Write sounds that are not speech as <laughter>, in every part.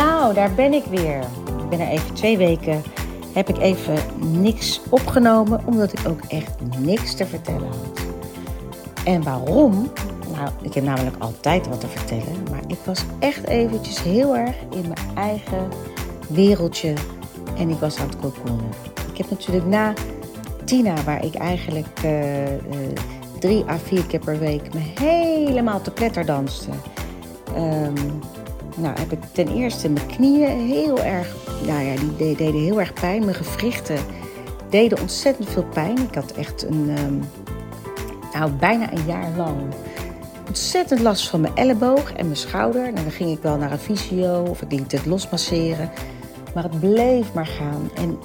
Nou, daar ben ik weer. Ik ben er even twee weken. Heb ik even niks opgenomen, omdat ik ook echt niks te vertellen had. En waarom? Nou, ik heb namelijk altijd wat te vertellen, maar ik was echt eventjes heel erg in mijn eigen wereldje en ik was aan het cocoonen. Ik heb natuurlijk na Tina, waar ik eigenlijk uh, uh, drie à vier keer per week me helemaal te pletter danste. Um, nou, heb ik ten eerste mijn knieën heel erg, nou ja, die deden heel erg pijn. Mijn gewrichten deden ontzettend veel pijn. Ik had echt een, um, nou, bijna een jaar lang ontzettend last van mijn elleboog en mijn schouder. Nou, dan ging ik wel naar een fysio of ik liet het losmasseren. Maar het bleef maar gaan. En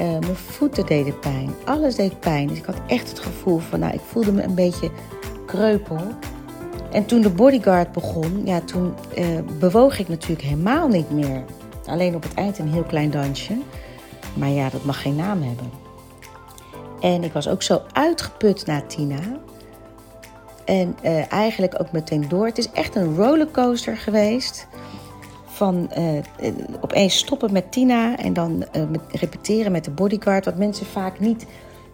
uh, mijn voeten deden pijn. Alles deed pijn. Dus ik had echt het gevoel van, nou, ik voelde me een beetje kreupel. En toen de bodyguard begon, ja, toen uh, bewoog ik natuurlijk helemaal niet meer. Alleen op het eind een heel klein dansje. Maar ja, dat mag geen naam hebben. En ik was ook zo uitgeput na Tina. En uh, eigenlijk ook meteen door. Het is echt een rollercoaster geweest. Van uh, opeens stoppen met Tina en dan repeteren met de bodyguard. Wat mensen vaak niet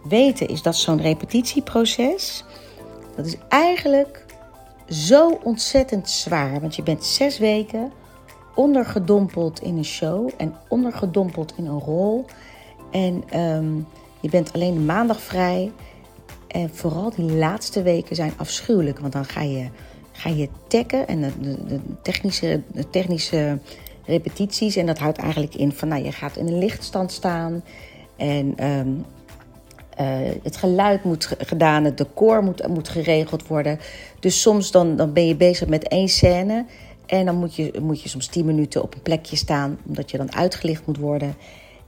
weten is dat zo'n repetitieproces... dat is eigenlijk zo ontzettend zwaar. Want je bent zes weken ondergedompeld in een show en ondergedompeld in een rol. En um, je bent alleen maandag vrij. En vooral die laatste weken zijn afschuwelijk. Want dan ga je, ga je tekken en de, de, technische, de technische repetities. En dat houdt eigenlijk in van, nou, je gaat in een lichtstand staan. En um, uh, het geluid moet gedaan, het decor moet, moet geregeld worden. Dus soms dan, dan ben je bezig met één scène. En dan moet je, moet je soms tien minuten op een plekje staan, omdat je dan uitgelicht moet worden.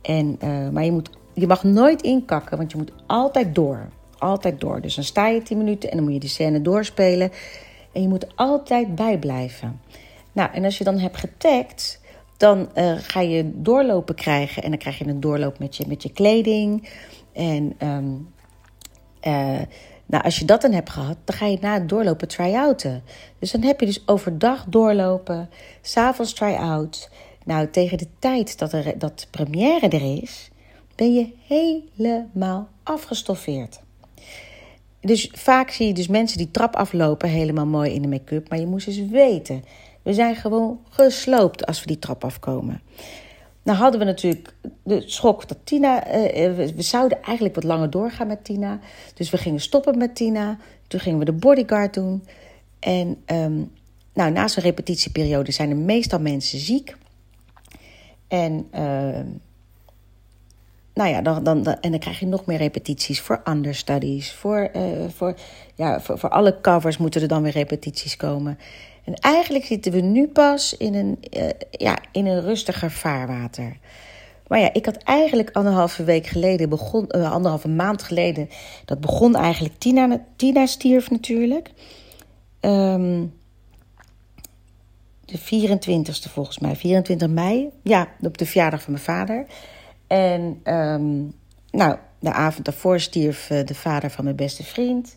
En, uh, maar je, moet, je mag nooit inkakken, want je moet altijd door. Altijd door. Dus dan sta je tien minuten en dan moet je die scène doorspelen. En je moet altijd bijblijven. Nou, en als je dan hebt getagd, dan uh, ga je doorlopen krijgen. En dan krijg je een doorloop met je, met je kleding. En um, uh, nou, als je dat dan hebt gehad, dan ga je na het doorlopen try-outen. Dus dan heb je dus overdag doorlopen, s'avonds try-out. Nou, tegen de tijd dat, er, dat de première er is, ben je helemaal afgestoffeerd. Dus vaak zie je dus mensen die trap aflopen helemaal mooi in de make-up. Maar je moest eens weten, we zijn gewoon gesloopt als we die trap afkomen. Nou hadden we natuurlijk de schok dat Tina... Uh, we, zouden eigenlijk wat langer doorgaan met Tina. Dus we gingen stoppen met Tina. Toen gingen we de bodyguard doen. En um, nou, na zo'n repetitieperiode zijn er meestal mensen ziek. En... Uh, nou ja, dan, dan, en dan krijg je nog meer repetities voor understudies. Voor, uh, voor, ja, voor, voor alle covers moeten er dan weer repetities komen. En eigenlijk zitten we nu pas in een, uh, ja, in een rustiger vaarwater. Maar ja, ik had eigenlijk anderhalve week geleden, begon, uh, anderhalve maand geleden, dat begon eigenlijk, Tina, Tina stierf natuurlijk. Um, de 24ste volgens mij, 24 mei. Ja, op de verjaardag van mijn vader. En um, nou, de avond daarvoor stierf uh, de vader van mijn beste vriend.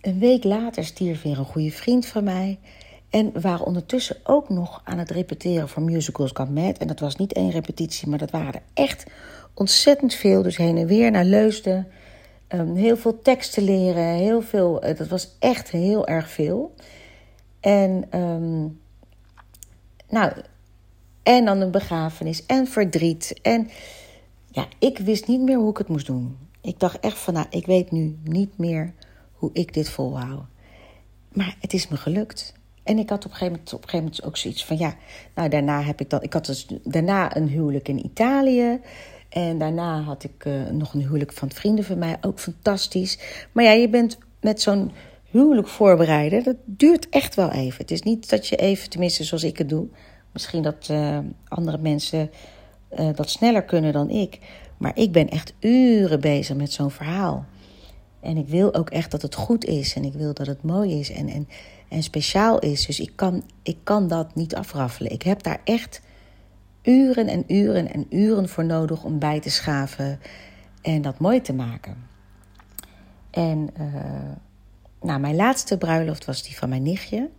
Een week later stierf weer een goede vriend van mij. En waren ondertussen ook nog aan het repeteren voor Musicals Got Mad. En dat was niet één repetitie, maar dat waren echt ontzettend veel. Dus heen en weer naar Leusden. Um, heel veel teksten leren. Heel veel, uh, dat was echt heel erg veel. En, um, nou, en dan een begrafenis en verdriet. En ja, ik wist niet meer hoe ik het moest doen. Ik dacht echt van, nou, ik weet nu niet meer hoe ik dit volhoud. Maar het is me gelukt. En ik had op een, gegeven moment, ook zoiets van ja, nou daarna heb ik dan, ik had dus daarna een huwelijk in Italië. En daarna had ik uh, nog een huwelijk van vrienden van mij, ook fantastisch. Maar ja, je bent met zo'n huwelijk voorbereiden, dat duurt echt wel even. Het is niet dat je even, tenminste zoals ik het doe, misschien dat uh, andere mensen uh, dat sneller kunnen dan ik. Maar ik ben echt uren bezig met zo'n verhaal. En ik wil ook echt dat het goed is en ik wil dat het mooi is. En, en en speciaal is. Dus ik kan, ik kan dat niet afraffelen. Ik heb daar echt uren en uren en uren voor nodig om bij te schaven en dat mooi te maken. En uh, nou, mijn laatste bruiloft was die van mijn nichtje.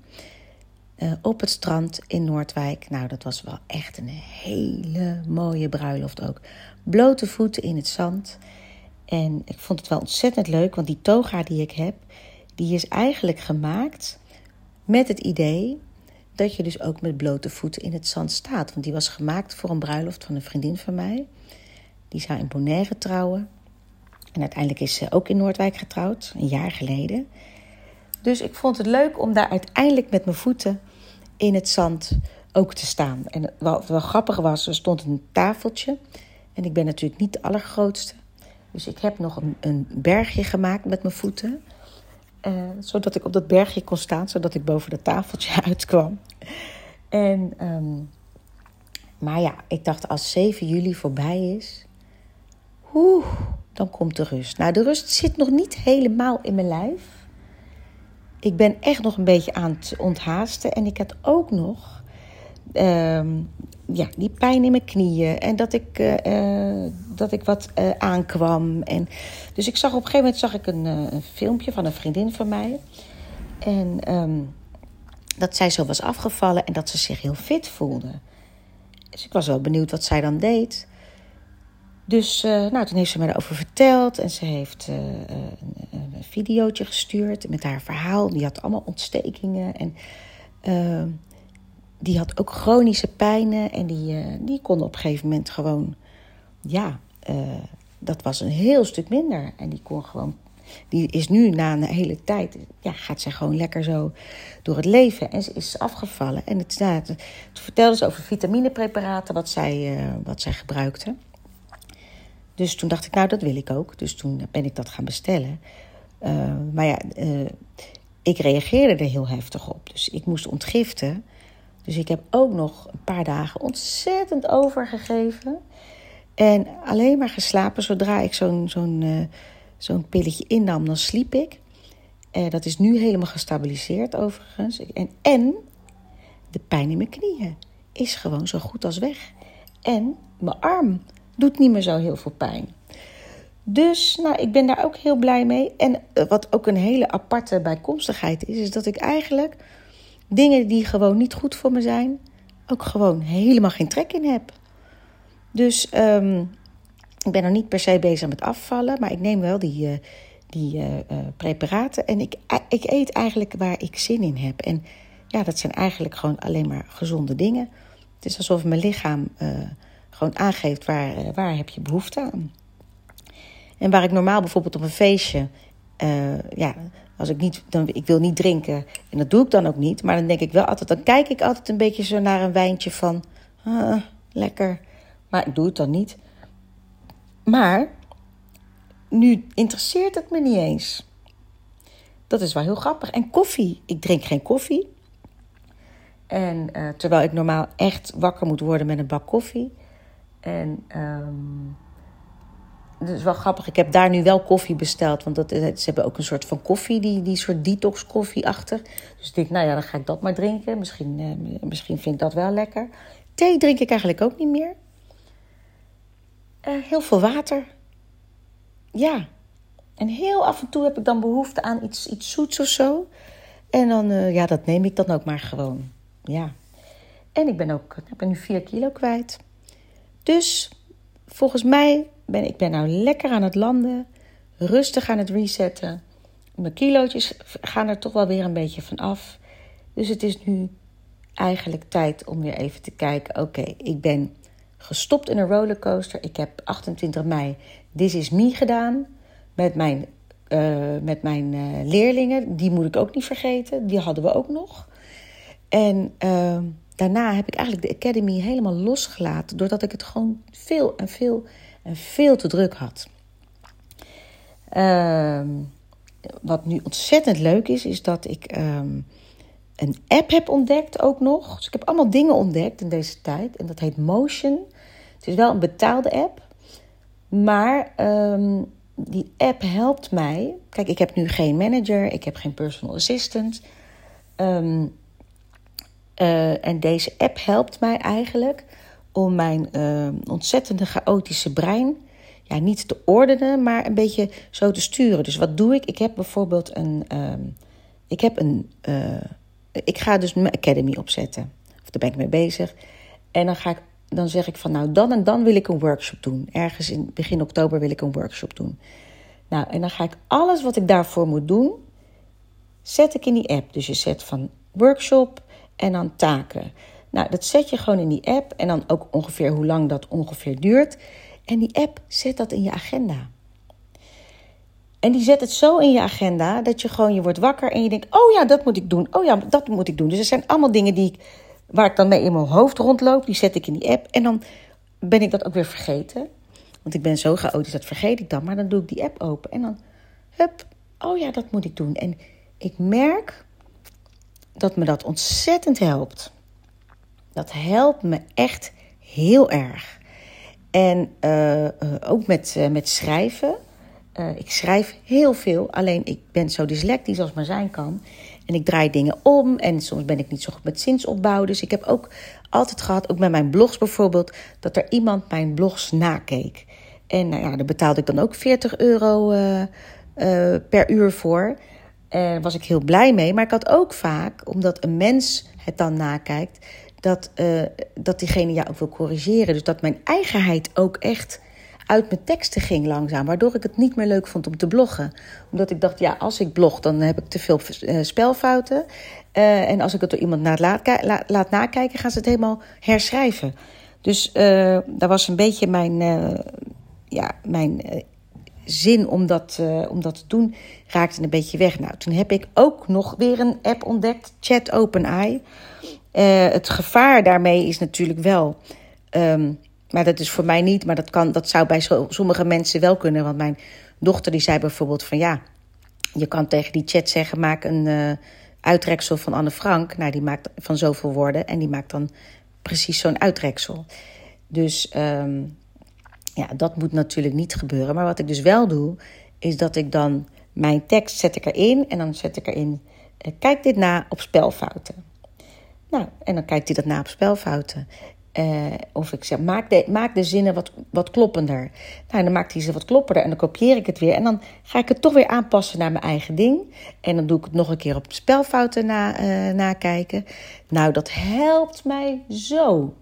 eh, op het strand in Noordwijk. Nou, dat was wel echt een hele mooie bruiloft ook. Blote voeten in het zand. En ik vond het wel ontzettend leuk, want die toga die ik heb, die is eigenlijk gemaakt met het idee dat je dus ook met blote voeten in het zand staat. Want die was gemaakt voor een bruiloft van een vriendin van mij. Die zou in Bonaire trouwen. En uiteindelijk is ze ook in Noordwijk getrouwd, een jaar geleden. Dus ik vond het leuk om daar uiteindelijk met mijn voeten in het zand ook te staan. En wat wel grappig was, er stond een tafeltje. En ik ben natuurlijk niet de allergrootste. Dus ik heb nog een, een bergje gemaakt met mijn voeten. Uh, zodat ik op dat bergje kon staan, zodat ik boven dat tafeltje <laughs> uitkwam. En, um, maar ja, ik dacht als 7 juli voorbij is, dan komt de rust. Nou, de rust zit nog niet helemaal in mijn lijf. Ik ben echt nog een beetje aan het onthaasten. En ik had ook nog um, ja, die pijn in mijn knieën. En dat ik, uh, dat ik wat uh, aankwam. En, dus ik zag op een gegeven moment zag ik een, een filmpje van een vriendin van mij. En um, dat zij zo was afgevallen en dat ze zich heel fit voelde. Dus ik was wel benieuwd wat zij dan deed. Dus nou, toen heeft ze me erover verteld en ze heeft een, een videootje gestuurd met haar verhaal. Die had allemaal ontstekingen en ehm, die had ook chronische pijnen en die, uh, die kon op een gegeven moment gewoon, ja, uh, dat was een heel stuk minder. En die kon gewoon, die is nu na een hele tijd, ja, gaat zij gewoon lekker zo door het leven. En ze is afgevallen. En het, nou, toen vertelde ze over vitaminepreparaten wat zij, uh, wat zij gebruikte. Dus toen dacht ik, nou, dat wil ik ook. Dus toen ben ik dat gaan bestellen. maar ja, ik reageerde er heel heftig op. Dus ik moest ontgiften. Dus ik heb ook nog een paar dagen ontzettend overgegeven. En alleen maar geslapen. Zodra ik zo'n zo'n uh, zo'n pilletje innam, dan sliep ik. Uh, dat is nu helemaal gestabiliseerd overigens. En, en de pijn in mijn knieën is gewoon zo goed als weg. En mijn arm doet niet meer zo heel veel pijn. Dus nou, ik ben daar ook heel blij mee. En uh, wat ook een hele aparte bijkomstigheid is, is dat ik eigenlijk dingen die gewoon niet goed voor me zijn, ook gewoon helemaal geen trek in heb. Dus um, ik ben nog niet per se bezig met afvallen, maar ik neem wel die, uh, die uh, uh, preparaten. En ik, ik eet eigenlijk waar ik zin in heb. En ja, dat zijn eigenlijk gewoon alleen maar gezonde dingen. Het is alsof mijn lichaam gewoon aangeeft waar, waar heb je behoefte aan. En waar ik normaal bijvoorbeeld op een feestje, ja, als ik niet, dan, ik wil niet drinken. En dat doe ik dan ook niet. Maar dan denk ik wel altijd, dan kijk ik altijd een beetje zo naar een wijntje van, ah, lekker. Maar ik doe het dan niet. Maar nu interesseert het me niet eens. Dat is wel heel grappig. En koffie. Ik drink geen koffie. En uh, terwijl ik normaal echt wakker moet worden met een bak koffie. En um, dat is wel grappig. Ik heb daar nu wel koffie besteld. Want dat, ze hebben ook een soort van koffie, die, die soort detox koffie achter. Dus ik denk, nou ja, dan ga ik dat maar drinken. Misschien, eh, misschien vind ik dat wel lekker. Thee drink ik eigenlijk ook niet meer. Uh, heel veel water. Ja. En heel af en toe heb ik dan behoefte aan iets, iets zoets of zo. En dan, uh, ja, dat neem ik dan ook maar gewoon. Ja. En ik ben ook, ik ben nu 4 kilo kwijt. Dus volgens mij ben ik ben nou lekker aan het landen, rustig aan het resetten. Mijn kilootjes gaan er toch wel weer een beetje van af. Dus het is nu eigenlijk tijd om weer even te kijken. Oké, ik ben gestopt in een rollercoaster. Ik heb 28 mei This Is Me gedaan met mijn, uh, met mijn uh, leerlingen. Die moet ik ook niet vergeten. Die hadden we ook nog. En uh, daarna heb ik eigenlijk de Academy helemaal losgelaten. Doordat ik het gewoon veel en veel en veel te druk had. Uh, wat nu ontzettend leuk is, is dat ik um, een app heb ontdekt ook nog. Dus ik heb allemaal dingen ontdekt in deze tijd. En dat heet Motion. Het is wel een betaalde app. Maar um, die app helpt mij. Kijk, ik heb nu geen manager. Ik heb geen personal assistant. Uh, en deze app helpt mij eigenlijk om mijn uh, ontzettende chaotische brein ja, niet te ordenen, maar een beetje zo te sturen. Dus wat doe ik? Ik heb bijvoorbeeld een, uh, ik heb een, uh, ik ga dus mijn academy opzetten. Of daar ben ik mee bezig. En dan, ga ik, dan zeg ik van nou, dan en dan wil ik een workshop doen. Ergens in begin oktober wil ik een workshop doen. Nou, en dan ga ik alles wat ik daarvoor moet doen, zet ik in die app. Dus je zet van workshop en dan taken. Nou, dat zet je gewoon in die app en dan ook ongeveer hoe lang dat ongeveer duurt. En die app zet dat in je agenda. En die zet het zo in je agenda dat je gewoon, je wordt wakker en je denkt, oh ja, dat moet ik doen. Oh ja, dat moet ik doen. Dus er zijn allemaal dingen die ik, waar ik dan mee in mijn hoofd rondloop. Die zet ik in die app en dan ben ik dat ook weer vergeten. Want ik ben zo chaotisch, dat vergeet ik dan. Maar dan doe ik die app open en dan, hup, oh ja, dat moet ik doen. En ik merk dat me dat ontzettend helpt. Dat helpt me echt heel erg. En uh, ook met, uh, met schrijven. ik schrijf heel veel, alleen ik ben zo dyslectisch als maar zijn kan. En ik draai dingen om en soms ben ik niet zo goed met zinsopbouw. Dus ik heb ook altijd gehad, ook met mijn blogs bijvoorbeeld, dat er iemand mijn blogs nakeek. En nou ja, daar betaalde ik dan ook 40 euro per uur voor. Daar was ik heel blij mee. Maar ik had ook vaak, omdat een mens het dan nakijkt, dat, uh, dat diegene jou ook wil corrigeren. Dus dat mijn eigenheid ook echt uit mijn teksten ging langzaam. Waardoor ik het niet meer leuk vond om te bloggen. Omdat ik dacht, ja, als ik blog, dan heb ik te veel uh, spelfouten. Uh, en als ik het door iemand laat, laat, nakijken, gaan ze het helemaal herschrijven. Dus dat was een beetje mijn, ja, mijn zin om dat, om dat te doen, raakte een beetje weg. Nou, toen heb ik ook nog weer een app ontdekt, Chat OpenAI. Uh, het gevaar daarmee is natuurlijk wel. Um, maar dat is voor mij niet. Maar dat, kan, dat zou bij sommige mensen wel kunnen. Want mijn dochter die zei bijvoorbeeld van ja. Je kan tegen die chat zeggen: maak een uh, uittreksel van Anne Frank. Nou, die maakt van zoveel woorden. En die maakt dan precies zo'n uittreksel. Dus um, ja, dat moet natuurlijk niet gebeuren. Maar wat ik dus wel doe, is dat ik dan mijn tekst zet ik erin. En dan zet ik erin: uh, kijk dit na op spelfouten. Nou, en dan kijkt hij dat na op spelfouten. Uh, of ik zeg, maak de, maak de zinnen wat, wat kloppender. Nou, dan maakt hij ze wat kloppender en dan kopieer ik het weer. En dan ga ik het toch weer aanpassen naar mijn eigen ding. En dan doe ik het nog een keer op spelfouten na, uh, nakijken. Nou, dat helpt mij zo.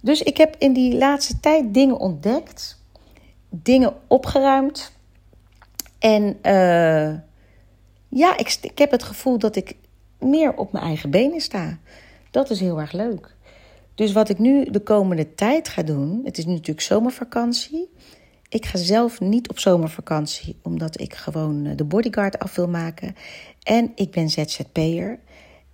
Dus ik heb in die laatste tijd dingen ontdekt. Dingen opgeruimd. En uh, ja, ik, ik heb het gevoel dat ik meer op mijn eigen benen sta. Dat is heel erg leuk. Dus wat ik nu de komende tijd ga doen, het is nu natuurlijk zomervakantie. Ik ga zelf niet op zomervakantie, omdat ik gewoon eh, de bodyguard af wil maken. En ik ben ZZP'er.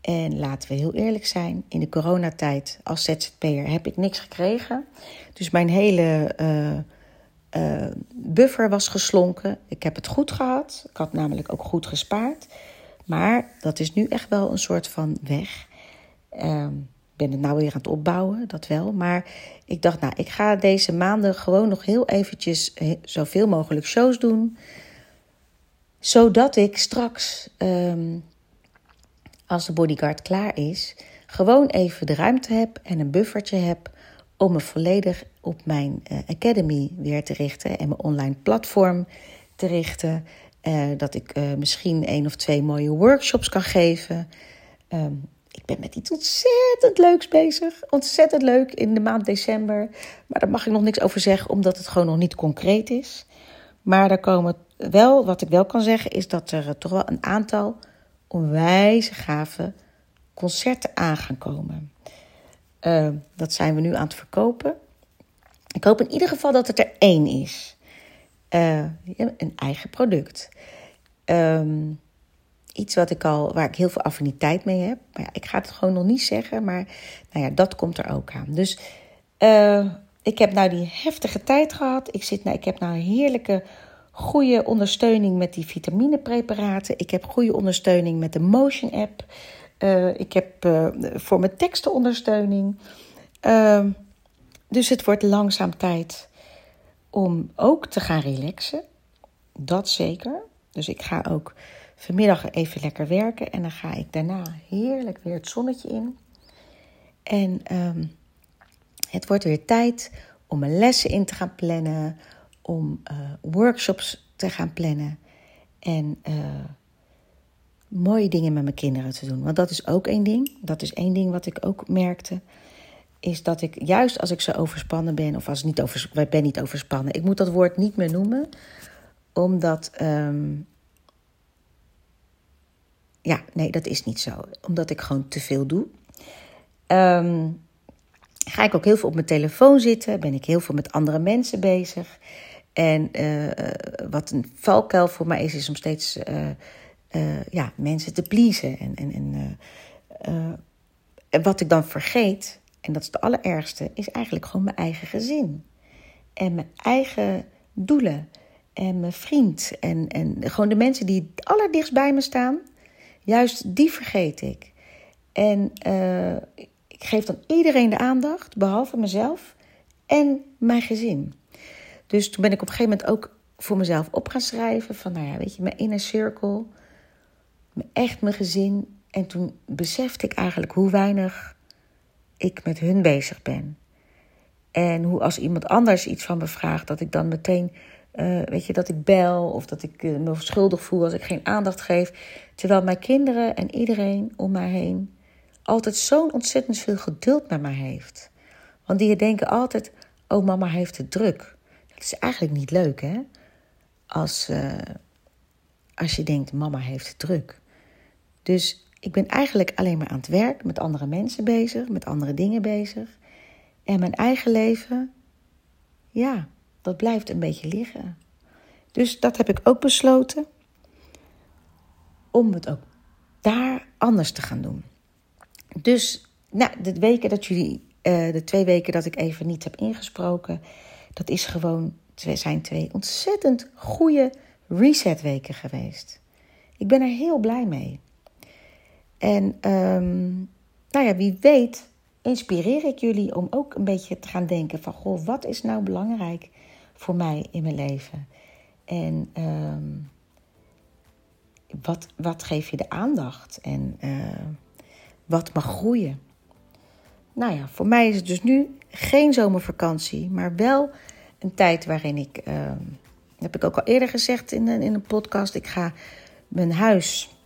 En laten we heel eerlijk zijn, in de coronatijd als ZZP'er heb ik niks gekregen. Dus mijn hele uh, uh, buffer was geslonken. Ik heb het goed gehad. Ik had namelijk ook goed gespaard. Maar dat is nu echt wel een soort van weg. Uh, ben het nou weer aan het opbouwen, dat wel. Maar ik dacht, nou, ik ga deze maanden gewoon nog heel eventjes zoveel mogelijk shows doen. Zodat ik straks, um, als de bodyguard klaar is, gewoon even de ruimte heb en een buffertje heb om me volledig op mijn uh, academy weer te richten en mijn online platform te richten. Uh, dat ik misschien één of twee mooie workshops kan geven. Um, ik ben met iets ontzettend leuks bezig. Ontzettend leuk in de maand december. Maar daar mag ik nog niks over zeggen, omdat het gewoon nog niet concreet is. Maar daar komen wel, wat ik wel kan zeggen, is dat er eh, toch wel een aantal onwijze gave concerten aan gaan komen. Uh, dat zijn we nu aan het verkopen. Ik hoop in ieder geval dat het er één is. Uh, een eigen product. Um, iets wat ik al, waar ik heel veel affiniteit mee heb. Maar ja, ik ga het gewoon nog niet zeggen, maar nou ja, dat komt er ook aan. Dus uh, ik heb nou die heftige tijd gehad. Ik, zit, nou, ik heb nou een heerlijke, goede ondersteuning met die vitaminepreparaten. Ik heb goede ondersteuning met de Motion app. Uh, ik heb uh, voor mijn teksten ondersteuning. dus het wordt langzaam tijd om ook te gaan relaxen. Dat zeker. Dus ik ga ook vanmiddag even lekker werken en dan ga ik daarna heerlijk weer het zonnetje in. En um, het wordt weer tijd om mijn lessen in te gaan plannen, om uh, workshops te gaan plannen. En uh, mooie dingen met mijn kinderen te doen. Want dat is ook één ding. Dat is één ding wat ik ook merkte. Is dat ik juist als ik zo overspannen ben, of als ik niet over, ben niet overspannen, ik moet dat woord niet meer noemen, omdat. ehm, ja, nee, dat is niet zo. Omdat ik gewoon te veel doe. Ehm, ga ik ook heel veel op mijn telefoon zitten. Ben ik heel veel met andere mensen bezig. En eh, wat een valkuil voor mij is, is om steeds eh, eh, ja, mensen te pleasen. En, en, en, wat ik dan vergeet, en dat is het allerergste, is eigenlijk gewoon mijn eigen gezin. En mijn eigen doelen. En mijn vriend. En, en gewoon de mensen die het allerdichtst bij me staan. Juist die vergeet ik. En uh, ik geef dan iedereen de aandacht, behalve mezelf en mijn gezin. Dus toen ben ik op een gegeven moment ook voor mezelf op gaan schrijven. Van nou ja, weet je, mijn inner circle. Echt mijn gezin. En toen besefte ik eigenlijk hoe weinig ik met hun bezig ben. En hoe als iemand anders iets van me vraagt, dat ik dan meteen uh, weet je, dat ik bel of dat ik uh, me schuldig voel als ik geen aandacht geef. Terwijl mijn kinderen en iedereen om mij heen altijd zo'n ontzettend veel geduld met mij heeft. Want die denken altijd: oh, mama heeft het druk. Dat is eigenlijk niet leuk, hè? Als, uh, als je denkt: mama heeft het druk. Dus ik ben eigenlijk alleen maar aan het werk, met andere mensen bezig, met andere dingen bezig. En mijn eigen leven, ja, dat blijft een beetje liggen. Dus dat heb ik ook besloten om het ook daar anders te gaan doen. Dus nou, de weken dat jullie, uh, de twee weken dat ik even niet heb ingesproken, dat is gewoon, zijn twee ontzettend goede resetweken geweest. Ik ben er heel blij mee. En um, nou ja, wie weet inspireer ik jullie om ook een beetje te gaan denken van, goh, wat is nou belangrijk voor mij in mijn leven? En um, wat, wat geef je de aandacht? En uh, wat mag groeien? Nou ja, voor mij is het dus nu geen zomervakantie, maar wel een tijd waarin ik, uh, heb ik ook al eerder gezegd in een, in een podcast, ik ga mijn huis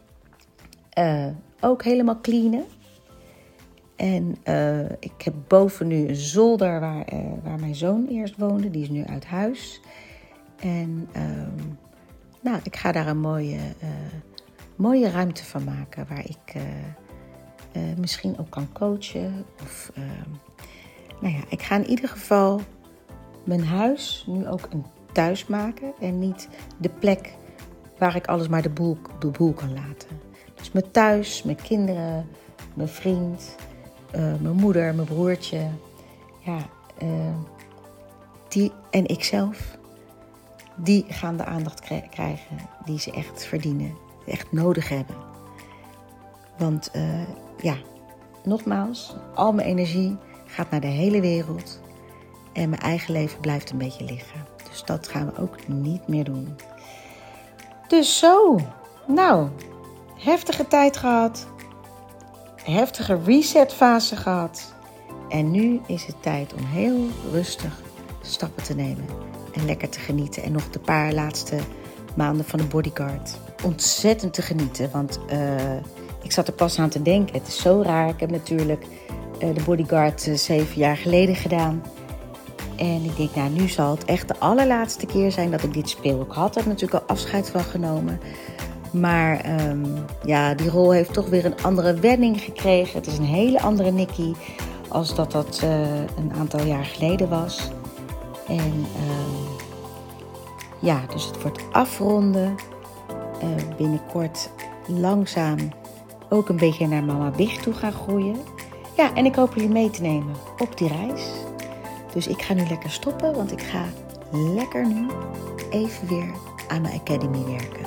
uh, ook helemaal cleanen. En uh, ik heb boven nu een zolder waar, uh, waar mijn zoon eerst woonde. Die is nu uit huis. En uh, nou, ik ga daar een mooie, uh, mooie ruimte van maken. Waar ik misschien ook kan coachen. Of, ehm, nou ja, ik ga in ieder geval mijn huis nu ook een thuis maken. En niet de plek waar ik alles maar de boel, de boel kan laten. Dus mijn thuis, mijn kinderen, mijn vriend mijn moeder, mijn broertje. Ja, uh, die en ikzelf. Die gaan de aandacht krijgen die ze echt verdienen. Echt nodig hebben. Want uh, ja, nogmaals, al mijn energie gaat naar de hele wereld. En mijn eigen leven blijft een beetje liggen. Dus dat gaan we ook niet meer doen. Dus zo. Nou, heftige tijd gehad heftige resetfase gehad. En nu is het tijd om heel rustig stappen te nemen. En lekker te genieten. En nog de paar laatste maanden van de bodyguard. Ontzettend te genieten. Want uh, ik zat er pas aan te denken. Het is zo raar. Ik heb natuurlijk uh, de bodyguard uh, zeven jaar geleden gedaan. En ik denk, nou, nu zal het echt de allerlaatste keer zijn dat ik dit speel. Ik had er natuurlijk al afscheid van genomen. Maar um, ja, die rol heeft toch weer een andere wending gekregen. Het is een hele andere Nicky als dat dat uh, een aantal jaar geleden was. En uh, ja, dus het wordt afronden. Uh, binnenkort langzaam ook een beetje naar mama Big toe gaan groeien. Ja, en ik hoop jullie mee te nemen op die reis. Dus ik ga nu lekker stoppen, want ik ga lekker nu even weer aan mijn academy werken.